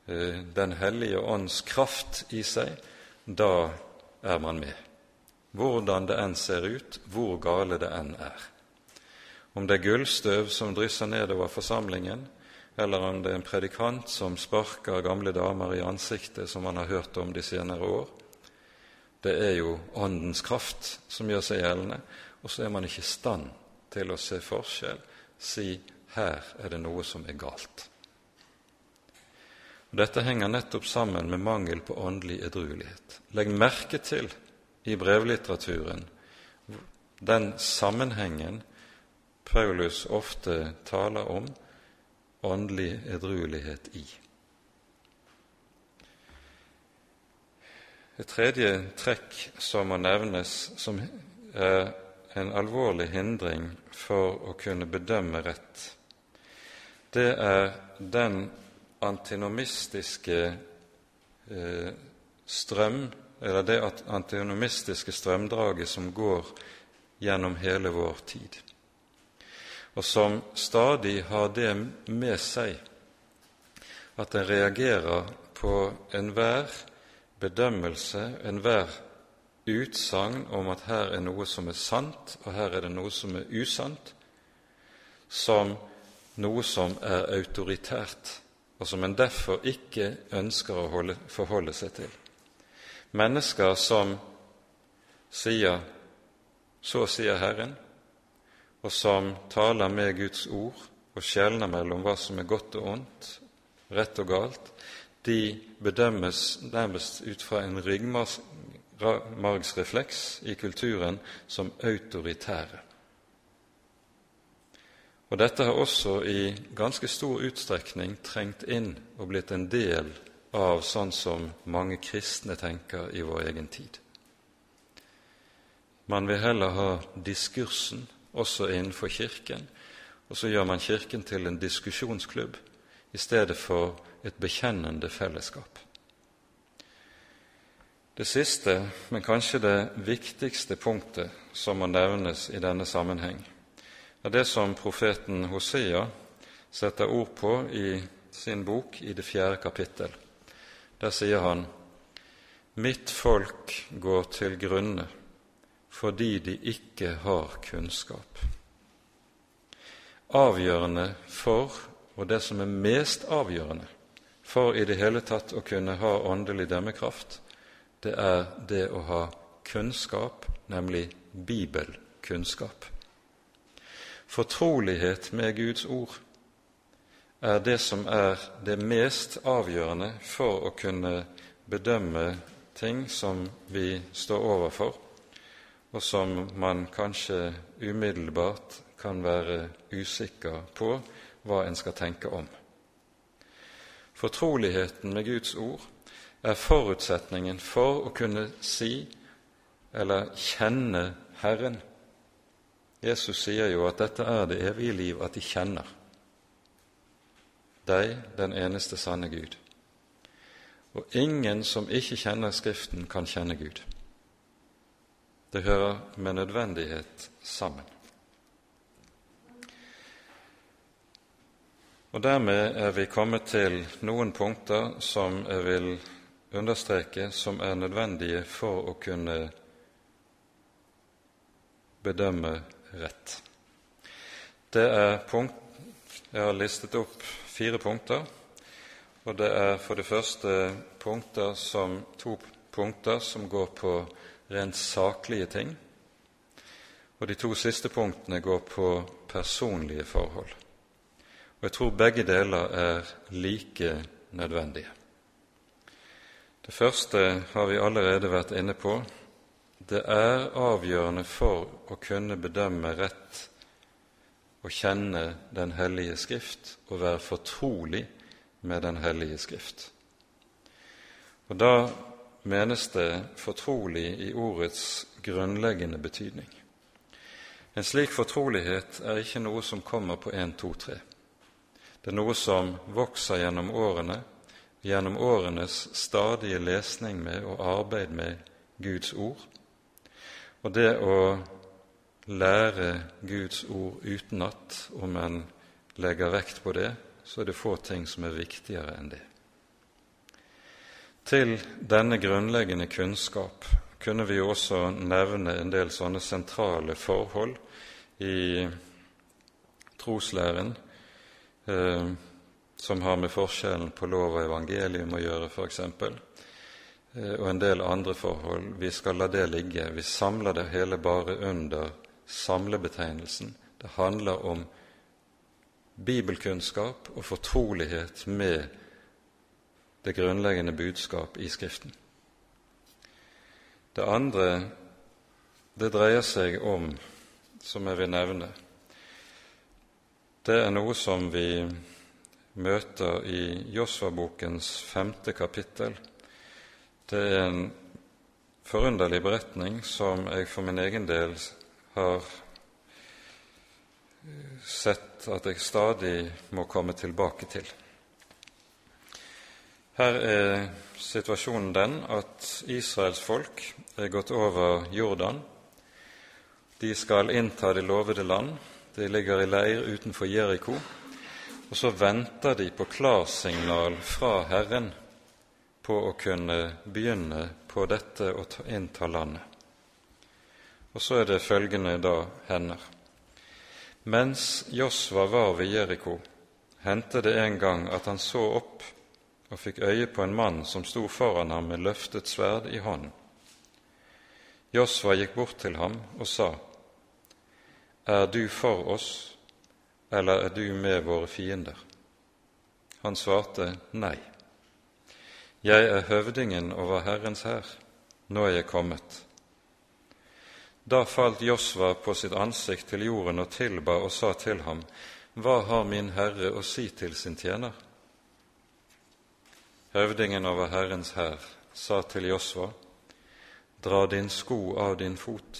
eh, Den hellige ånds kraft i seg, da er man med. Hvordan det enn ser ut, hvor gale det enn er om det er gullstøv som drysser nedover forsamlingen, eller om det er en predikant som sparker gamle damer i ansiktet, som man har hørt om de senere år. Det er jo Åndens kraft som gjør seg gjeldende, og så er man ikke i stand til å se forskjell, si 'her er det noe som er galt'. Og Dette henger nettopp sammen med mangel på åndelig edruelighet. Legg merke til i brevlitteraturen den sammenhengen Paulus ofte taler om åndelig edruelighet i. Et tredje trekk som må nevnes, som er en alvorlig hindring for å kunne bedømme rett, det er den antinomistiske eh, strøm, eller det antinomistiske strømdraget som går gjennom hele vår tid og som stadig har det med seg at en reagerer på enhver bedømmelse, enhver utsagn om at her er noe som er sant, og her er det noe som er usant, som noe som er autoritært, og som en derfor ikke ønsker å holde, forholde seg til. Mennesker som sier 'Så sier Herren', og som taler med Guds ord og skjelner mellom hva som er godt og ondt, rett og galt, de bedømmes nærmest ut fra en ryggmargsrefleks i kulturen som autoritære. Og Dette har også i ganske stor utstrekning trengt inn og blitt en del av sånn som mange kristne tenker i vår egen tid. Man vil heller ha diskursen også innenfor Kirken, og så gjør man Kirken til en diskusjonsklubb i stedet for et bekjennende fellesskap. Det siste, men kanskje det viktigste punktet som må nevnes i denne sammenheng, er det som profeten Hosea setter ord på i sin bok i det fjerde kapittel. Der sier han:" Mitt folk går til grunne fordi de ikke har kunnskap. Avgjørende for, og det som er mest avgjørende for i det hele tatt å kunne ha åndelig dømmekraft, det er det å ha kunnskap, nemlig bibelkunnskap. Fortrolighet med Guds ord er det som er det mest avgjørende for å kunne bedømme ting som vi står overfor, og som man kanskje umiddelbart kan være usikker på hva en skal tenke om. Fortroligheten med Guds ord er forutsetningen for å kunne si eller kjenne Herren. Jesus sier jo at dette er det evige liv, at de kjenner deg, den eneste sanne Gud. Og ingen som ikke kjenner Skriften, kan kjenne Gud. Det hører med nødvendighet sammen. Og Dermed er vi kommet til noen punkter som jeg vil understreke som er nødvendige for å kunne bedømme rett. Det er punkt Jeg har listet opp fire punkter, og det er for det første punkter som, to punkter som går på rent saklige ting, og de to siste punktene går på personlige forhold. Og jeg tror begge deler er like nødvendige. Det første har vi allerede vært inne på. Det er avgjørende for å kunne bedømme rett å kjenne Den hellige Skrift og være fortrolig med Den hellige Skrift. Og Da menes det fortrolig i ordets grunnleggende betydning. En slik fortrolighet er ikke noe som kommer på én, to, tre. Det er noe som vokser gjennom årene, gjennom årenes stadige lesning med og arbeid med Guds ord. Og det å lære Guds ord utenat, om en legger vekt på det, så er det få ting som er viktigere enn det. Til denne grunnleggende kunnskap kunne vi også nevne en del sånne sentrale forhold i troslæren eh, som har med forskjellen på lov og evangelium å gjøre, f.eks., eh, og en del andre forhold. Vi skal la det ligge. Vi samler det hele bare under samlebetegnelsen. Det handler om bibelkunnskap og fortrolighet med det grunnleggende budskap i Skriften. Det andre det dreier seg om, som jeg vil nevne, det er noe som vi møter i Josva-bokens femte kapittel. Det er en forunderlig beretning som jeg for min egen del har sett at jeg stadig må komme tilbake til. Her er situasjonen den at Israels folk er gått over Jordan. De skal innta det lovede land. De ligger i leir utenfor Jeriko, og så venter de på klarsignal fra Herren på å kunne begynne på dette og innta landet. Og så er det følgende da hender. Mens Josva var ved Jeriko, hendte det en gang at han så opp og fikk øye på en mann som sto foran ham med løftet sverd i hånden. Josva gikk bort til ham og sa, er du for oss, eller er du med våre fiender? Han svarte, Nei. Jeg er høvdingen over Herrens hær, nå er jeg kommet. Da falt Josva på sitt ansikt til jorden og tilba og sa til ham, Hva har min Herre å si til sin tjener? Høvdingen over Herrens hær sa til Josva, Dra din sko av din fot,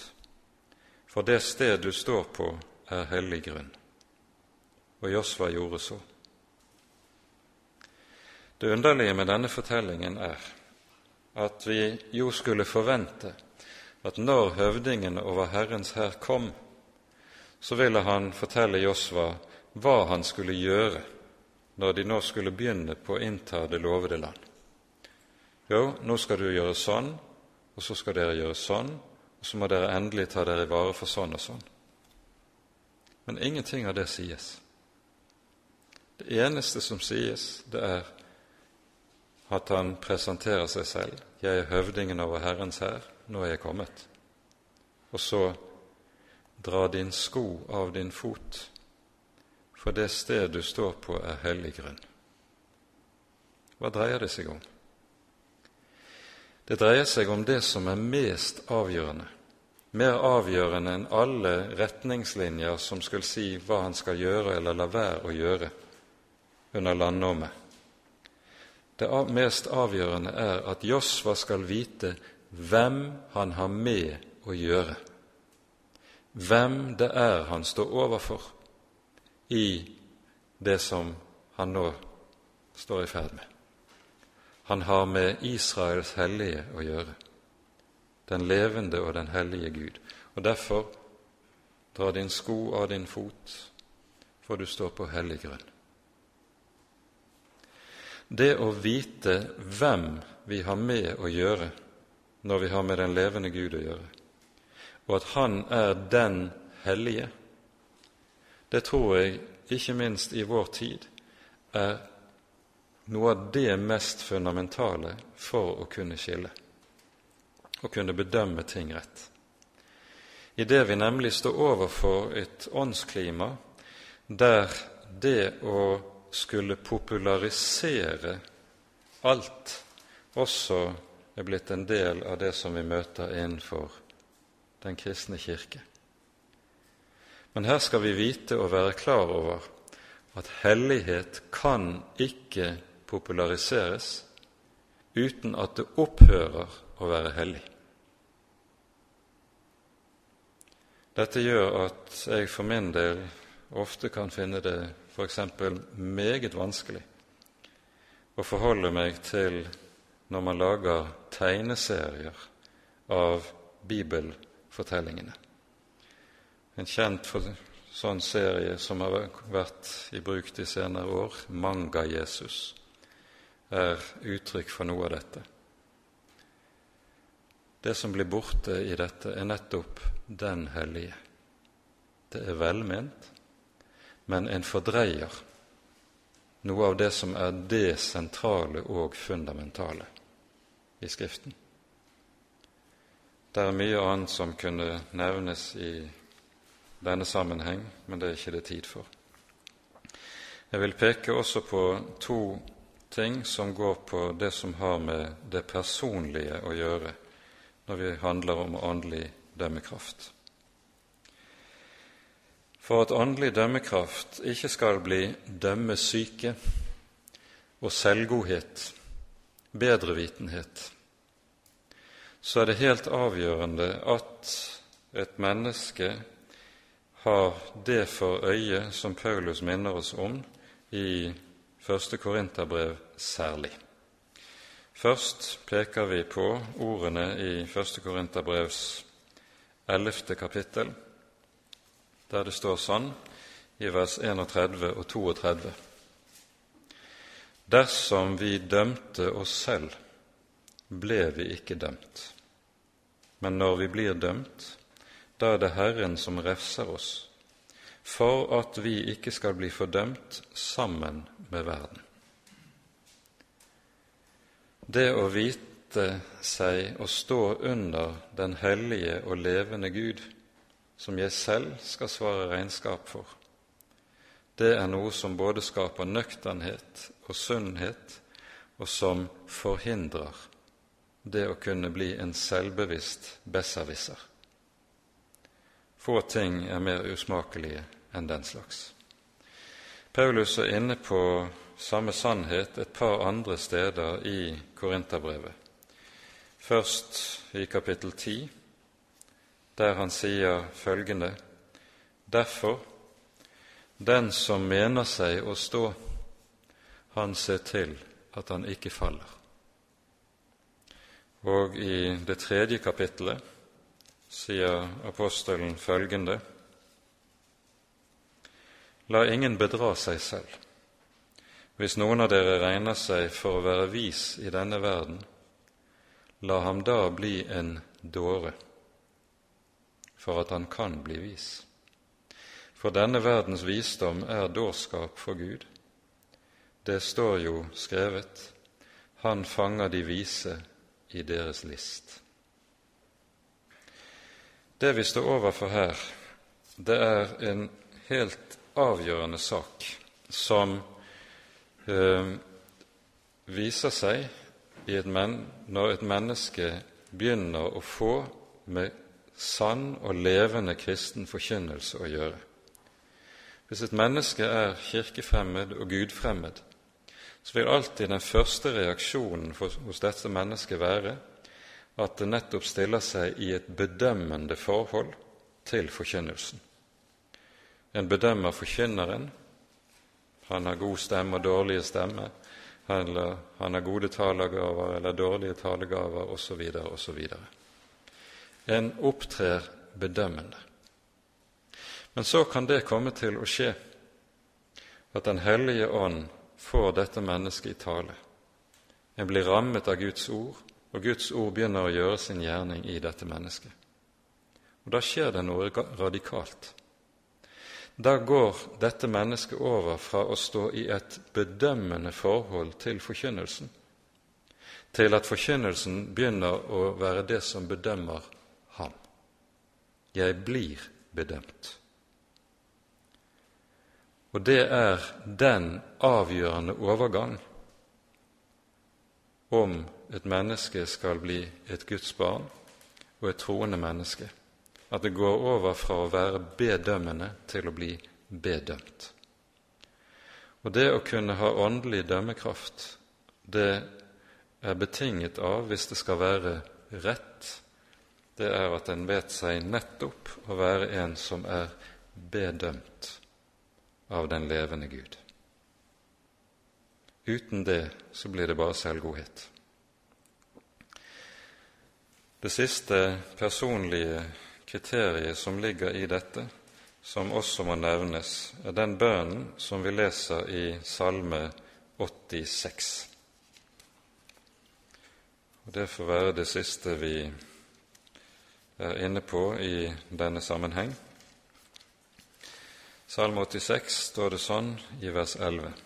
for det sted du står på, er hellig grunn. Og Josva gjorde så. Det underlige med denne fortellingen er at vi jo skulle forvente at når høvdingen over Herrens hær kom, så ville han fortelle Josva hva han skulle gjøre når de nå skulle begynne på å innta det lovede land. Jo, nå skal du gjøre sånn, og så skal dere gjøre sånn, og så må dere endelig ta dere i vare for sånn og sånn. Men ingenting av det sies. Det eneste som sies, det er at han presenterer seg selv. 'Jeg er høvdingen over Herrens hær. Nå er jeg kommet.' Og så 'Dra din sko av din fot, for det sted du står på, er hellig grunn'. Hva dreier det seg om? Det dreier seg om det som er mest avgjørende, mer avgjørende enn alle retningslinjer som skulle si hva han skal gjøre eller la være å gjøre under landnåmet. Det mest avgjørende er at Josva skal vite hvem han har med å gjøre, hvem det er han står overfor i det som han nå står i ferd med. Han har med Israels hellige å gjøre. den levende og den hellige Gud. Og derfor dra din sko av din fot, for du står på hellig grunn. Det å vite hvem vi har med å gjøre når vi har med den levende Gud å gjøre, og at Han er den hellige, det tror jeg ikke minst i vår tid er noe av det mest fundamentale for å kunne skille og kunne bedømme ting rett. Idet vi nemlig står overfor et åndsklima der det å skulle popularisere alt også er blitt en del av det som vi møter innenfor den kristne kirke. Men her skal vi vite og være klar over at hellighet kan ikke populariseres uten at det opphører å være hellig. Dette gjør at jeg for min del ofte kan finne det f.eks. meget vanskelig å forholde meg til når man lager tegneserier av bibelfortellingene. En kjent for, sånn serie som har vært i bruk de senere år, Manga-Jesus, er uttrykk for noe av dette. Det som blir borte i dette, er nettopp den hellige. Det er velment, men en fordreier noe av det som er det sentrale og fundamentale i Skriften. Det er mye annet som kunne nevnes i denne sammenheng, men det er ikke det tid for. Jeg vil peke også på to ting som går på det som har med det personlige å gjøre når vi handler om åndelig dømmekraft. For at åndelig dømmekraft ikke skal bli dømmesyke og selvgodhet, bedrevitenhet, så er det helt avgjørende at et menneske har det for øye som Paulus minner oss om i første Korinterbrev særlig. Først peker vi på ordene i første Korinterbrevs ellevte kapittel, der det står sånn i vers 31 og 32.: Dersom vi dømte oss selv, ble vi ikke dømt. Men når vi blir dømt, da er det Herren som refser oss, for at vi ikke skal bli fordømt sammen med verden. Det å vite seg å stå under den hellige og levende Gud, som jeg selv skal svare regnskap for, det er noe som både skaper nøkternhet og sunnhet, og som forhindrer det å kunne bli en selvbevisst besserwisser. Få ting er mer usmakelige enn den slags. Paulus er inne på samme sannhet et par andre steder i Korinterbrevet. Først i kapittel 10, der han sier følgende.: Derfor, den som mener seg å stå, han ser til at han ikke faller. Og i det tredje kapittelet sier apostelen følgende.: La ingen bedra seg selv. Hvis noen av dere regner seg for å være vis i denne verden, la ham da bli en dåre, for at han kan bli vis. For denne verdens visdom er dårskap for Gud. Det står jo skrevet, Han fanger de vise i deres list. Det vi står overfor her, det er en helt avgjørende sak som eh, viser seg et når et menneske begynner å få med sann og levende kristen forkynnelse å gjøre. Hvis et menneske er kirkefremmed og gudfremmed, så vil alltid den første reaksjonen hos dette mennesket være at det nettopp stiller seg i et bedømmende forhold til forkynnelsen. En bedømmer forkynneren han har god stemme og dårlige stemmer, eller han har gode talegaver eller dårlige talegaver, osv., osv. En opptrer bedømmende. Men så kan det komme til å skje at Den hellige ånd får dette mennesket i tale. En blir rammet av Guds ord, og Guds ord begynner å gjøre sin gjerning i dette mennesket. Og Da skjer det noe radikalt. Da går dette mennesket over fra å stå i et bedømmende forhold til forkynnelsen, til at forkynnelsen begynner å være det som bedømmer ham. Jeg blir bedømt. Og det er den avgjørende overgang om et menneske skal bli et Guds barn og et troende menneske, at det går over fra å være bedømmende til å bli bedømt. Og det å kunne ha åndelig dømmekraft, det er betinget av, hvis det skal være rett, det er at en vet seg nettopp å være en som er bedømt av den levende Gud. Uten det så blir det bare selvgodhet. Det siste personlige kriteriet som ligger i dette, som også må nevnes, er den bønnen som vi leser i Salme 86. Og Det får være det siste vi er inne på i denne sammenheng. Salme 86 står det sånn i vers 11.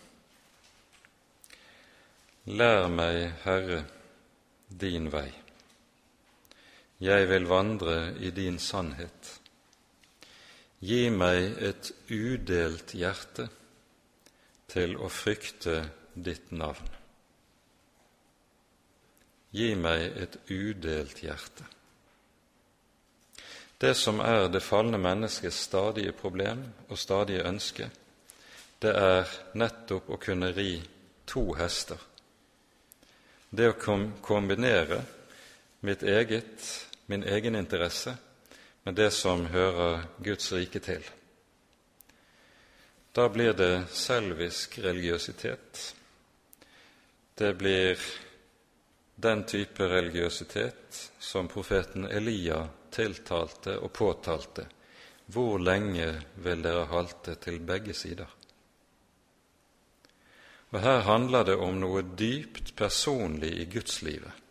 Lær meg, Herre, din vei. Jeg vil vandre i din sannhet. Gi meg et udelt hjerte til å frykte ditt navn. Gi meg et udelt hjerte. Det som er det falne menneskets stadige problem og stadige ønske, det er nettopp å kunne ri to hester. Det å kombinere mitt eget, min egen interesse med det som hører Guds rike til. Da blir det selvisk religiøsitet. Det blir den type religiøsitet som profeten Elia tiltalte og påtalte. Hvor lenge vil dere halte til begge sider? Og Her handler det om noe dypt personlig i gudslivet.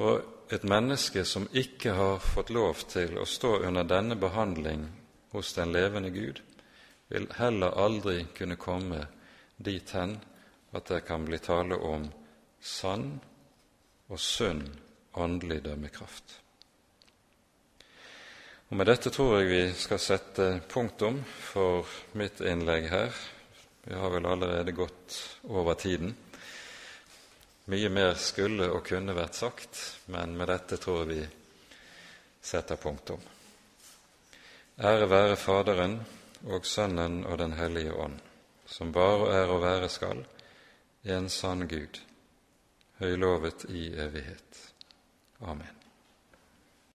Og et menneske som ikke har fått lov til å stå under denne behandling hos den levende Gud, vil heller aldri kunne komme dit hen at det kan bli tale om sann og sunn åndelig dømmekraft. Og Med dette tror jeg vi skal sette punktum for mitt innlegg her. Vi har vel allerede gått over tiden. Mye mer skulle og kunne vært sagt, men med dette tror jeg vi setter punktum. Ære være Faderen og Sønnen og Den hellige ånd, som bare er og være skal, en sann Gud, høylovet i evighet. Amen.